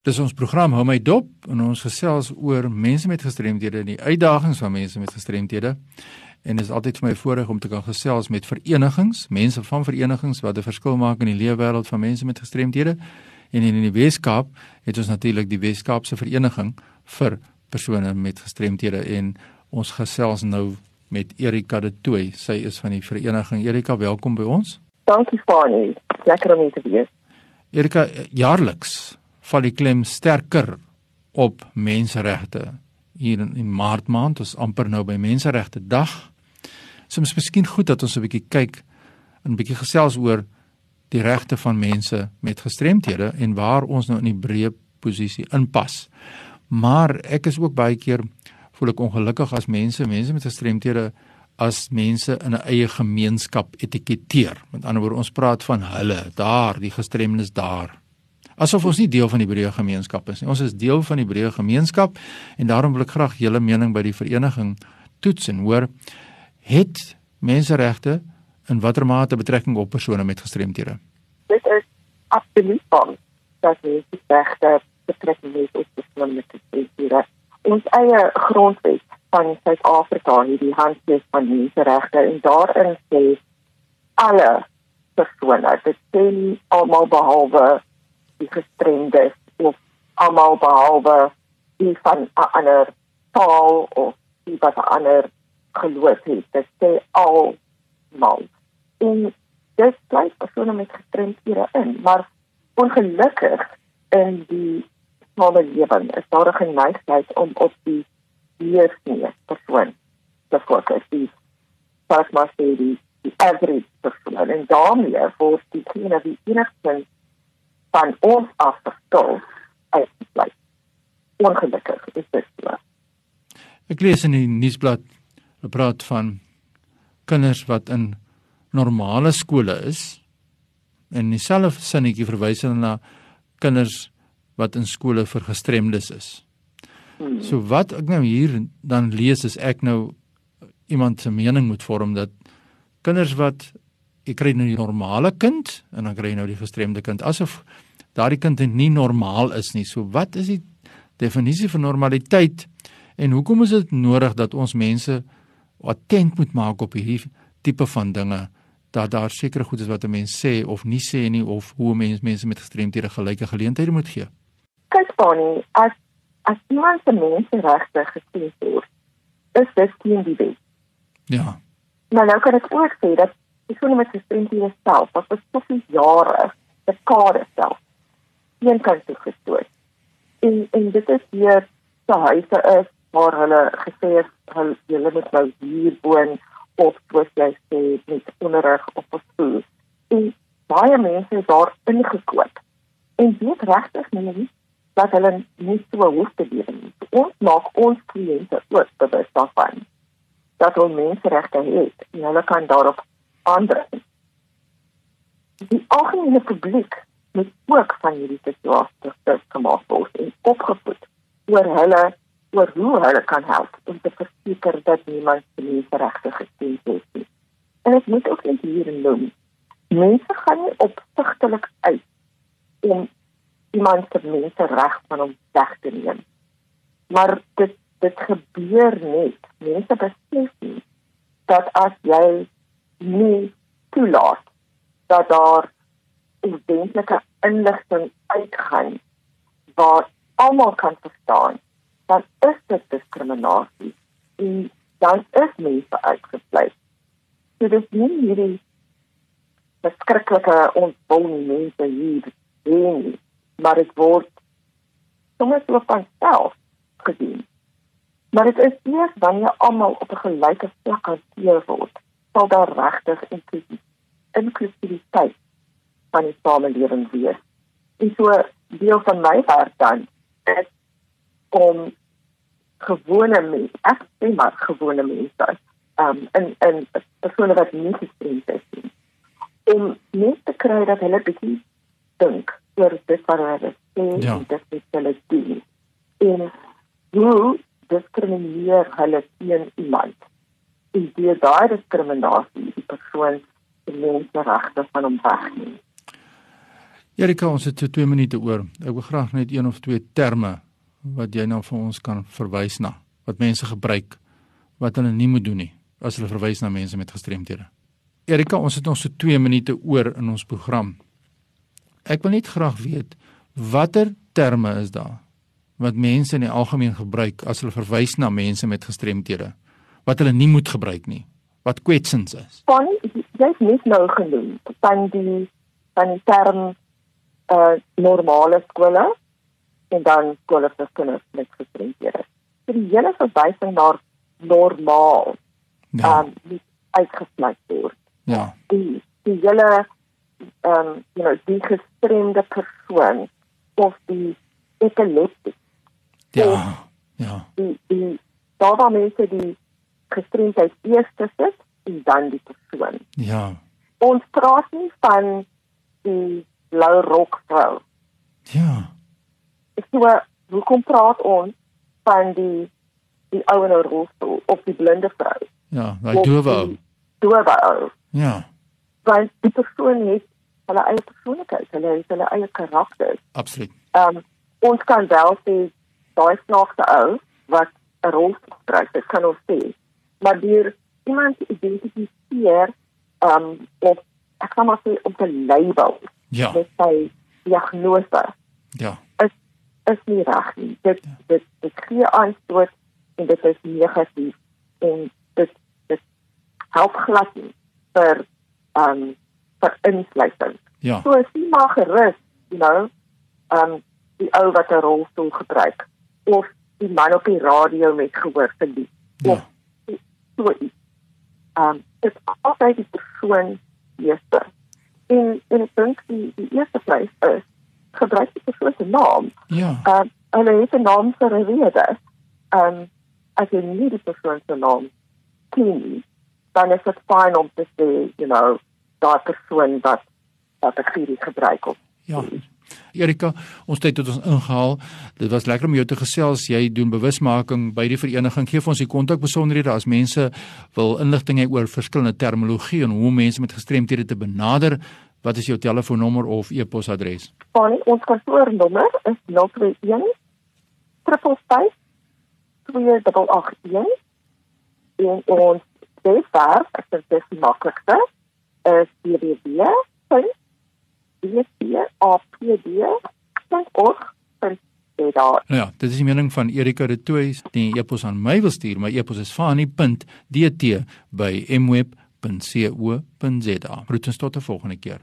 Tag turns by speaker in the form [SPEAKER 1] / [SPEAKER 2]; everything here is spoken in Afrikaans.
[SPEAKER 1] Dis ons program Hou my dop en ons gesels oor mense met gestremdhede en die uitdagings van mense met gestremdhede. En dit is altyd vir my voorreg om te kan gesels met verenigings, mense van verenigings wat 'n verskil maak in die leefwêreld van mense met gestremdhede. En in die Weskaap het ons natuurlik die Weskaapse vereniging vir persone met gestremdhede en ons gesels nou met Erika de Tooy. Sy is van die vereniging. Erika, welkom by ons.
[SPEAKER 2] Dankie Fanie. Lekker om hier te wees.
[SPEAKER 1] Erika, jaarliks val die klem sterker op menseregte. Hier in, in Maart maand is amper nou by Menseregte Dag. Soms miskien goed dat ons 'n bietjie kyk en 'n bietjie gesels oor die regte van mense met gestremthede en waar ons nou in die breë posisie inpas. Maar ek is ook baie keer voel ek ongelukkig as mense, mense met gestremthede as mense in 'n eie gemeenskap etiketeer. Met ander woorde, ons praat van hulle, daar, die gestremdes daar asof ons nie deel van die Hebreë gemeenskap is nie. Ons is deel van die Hebreë gemeenskap en daarom wil ek graag julle mening by die vereniging toets en hoor het menseregte in watter mate betrekking op persone met gestremthede.
[SPEAKER 2] Dit is absoluut van dat menseregte betrekking het op persone met gestremthede. Ons eie grondwet van Suid-Afrika het die handves van menseregte en daarin sê alle persone, dit sê almal behalwe die gestremdes of almal behalwe die van 'n ander taal of die wat 'n ander geloof het. Dit sê almal. En dit bly persone met gestremdhede in, maar ongelukkig in die samelewing is daar 'n geneigtheid om op die eerste persoon te fokus. Die first must be die, average persoon. En daarmee word die kinders die enigste van ons af verskil uitgesluit. Ongelukkig is dit so.
[SPEAKER 1] Ek lees in die nuusblad 'n praat van kinders wat in normale skole is en dieselfde sinnetjie verwys hulle na kinders wat in skole vir gestremdes is. Hmm. So wat ek nou hier dan lees is ek nou iemand se mening moet vorm dat kinders wat jy kry nou die normale kind en dan kry jy nou die gestremde kind asof daardie kind nie normaal is nie. So wat is die definisie van normaliteit en hoekom is dit nodig dat ons mense attent moet maak op hierdie tipe van dinge dat daar sekere goed is wat 'n mens sê of nie sê nie of hoe mense mense met gestremdhede gelyke geleenthede moet gee.
[SPEAKER 2] Kyk Bonnie, as as iemand se menseregte gesien word, is dit teen die wet.
[SPEAKER 1] Ja.
[SPEAKER 2] Maar nou kan ek ook sê dat persone met gestremdhede self wat vir soveel jare dekades self een kant toe gestoot. En en dit is hier se huise is waar hulle gesê het hulle hulle moet nou hier woon of soos jy sê met onderrig of vervoer. En baie mense is daar ingekoop. En dit regtig nie dat hulle nie so hoef te lewe nie. Ons maak ons kliënte ook bewus daarvan dat hulle menseregte het en hulle kan daarop ander. Die algemene publiek moet ook van hierdie situasie gemaak word en opgevoed oor hulle oor hoe hulle kan help om te verseker dat niemand se menseregte gesteen word nie. En ek moet ook net hier noem, mense gaan nie opsigtelik uit om iemand se mensereg van hom weg te neem. Maar dit dit gebeur net. Mense besef nie dat as jy nie toelaat dat daar eventlike inligting uitgaan wat almal kan verstaan, dan is dit diskriminasie en dan is mense uitgesluit. So dis nie hierdie beskrikkelike ontbonmense hier nie, maar dit word soms ook van self gedoen. Maar dit is eers wanneer almal op 'n gelyke vlak hanteer word, sal daar regtig inklusiwiteit van die samelewing wees. En so deel van my werk dan is om gewone mense, ek sê maar gewone mense, um in in persone wat nie gestremd is nie. Om net te kry dat hulle bietjie dink oor dit wat hulle sê ja. en dit wat hulle doen. En hoe diskrimineer hulle teen iemand? En die daai diskriminasie die persoon se menseregte van hom wegneem.
[SPEAKER 1] Erika, ons het 2 minute oor. Ek wil graag net een of twee terme wat jy nou vir ons kan verwys na wat mense gebruik wat hulle nie moet doen nie as hulle verwys na mense met gestremthede. Erika, ons het nog so 2 minute oor in ons program. Ek wil net graag weet watter terme is daar wat mense in die algemeen gebruik as hulle verwys na mense met gestremthede wat hulle nie moet gebruik nie wat kwetsends is.
[SPEAKER 2] Van jy's net nou genoem van die van die term uh normale skole en dan skole vir kinders met gestremthede. So die hele verwysing na normaal ja. um uitgesluit word.
[SPEAKER 1] Ja.
[SPEAKER 2] Die die hele um you know die gestremde persoon of die epileptiek.
[SPEAKER 1] Ja. Ja.
[SPEAKER 2] Die die daar waar mense die gestremdheid eers sit en dan die persoon.
[SPEAKER 1] Ja.
[SPEAKER 2] Ons praat nie van die blou rok vrou.
[SPEAKER 1] Ja.
[SPEAKER 2] Ek sê hoekom praat ons van die die ou in 'n rolstoel of die blinde vrou?
[SPEAKER 1] Ja, daai dowe ou.
[SPEAKER 2] Dowe ou.
[SPEAKER 1] Ja.
[SPEAKER 2] Want die persoon het hulle eie persoonlikheid, hulle het hulle eie karakter.
[SPEAKER 1] Absoluut.
[SPEAKER 2] Ehm um, ons kan wel sê daai snaakse ou wat 'n rolstoel gebruik, dit kan ons sê maar deur iemand te identifiseer um of ek kan maar sê op 'n label
[SPEAKER 1] ja.
[SPEAKER 2] met sy diagnose.
[SPEAKER 1] Ja.
[SPEAKER 2] Is is nie reg nie. Dit ja. dit dit gee aanstoot en dit is negatief en dit dit help glad nie vir um vir insluiting.
[SPEAKER 1] Ja.
[SPEAKER 2] So as jy maar gerus you know um die ou wat 'n rolstoel gebruik of die man op die radio met gehoor verlies ja. of so iets. Um dit is altyd die persoon eerste. En en ek dink die die eerste plek is gebruik die persoon se naam.
[SPEAKER 1] Ja.
[SPEAKER 2] Um hulle het 'n naam vir 'n rede. Um as jy nie die persoon se naam ken, dan is dit fyn om te sê, you know, daardie persoon wat wat ek hierdie gebruik op.
[SPEAKER 1] Ja. Erika, ons tyd het ons ingehaal. Dit was lekker om jou te gesels. Jy doen bewusmaking by die vereniging. Geef ons die kontakbesonderhede as mense wil inligting hê oor verskillende terminologie en hoe mense met gestremthede te benader. Wat is jou telefoonnommer of e-posadres?
[SPEAKER 2] Ons kantoornommer is 021 355 2881. En ons webwerf, dink dit is die maklikste, is www www.apd.org.za.
[SPEAKER 1] Ja, dit is die mening van Erika de Tooys. Die e-pos aan my wil stuur, my e-pos is fani.dt by mweb.co.za. Groetens tot 'n volgende keer.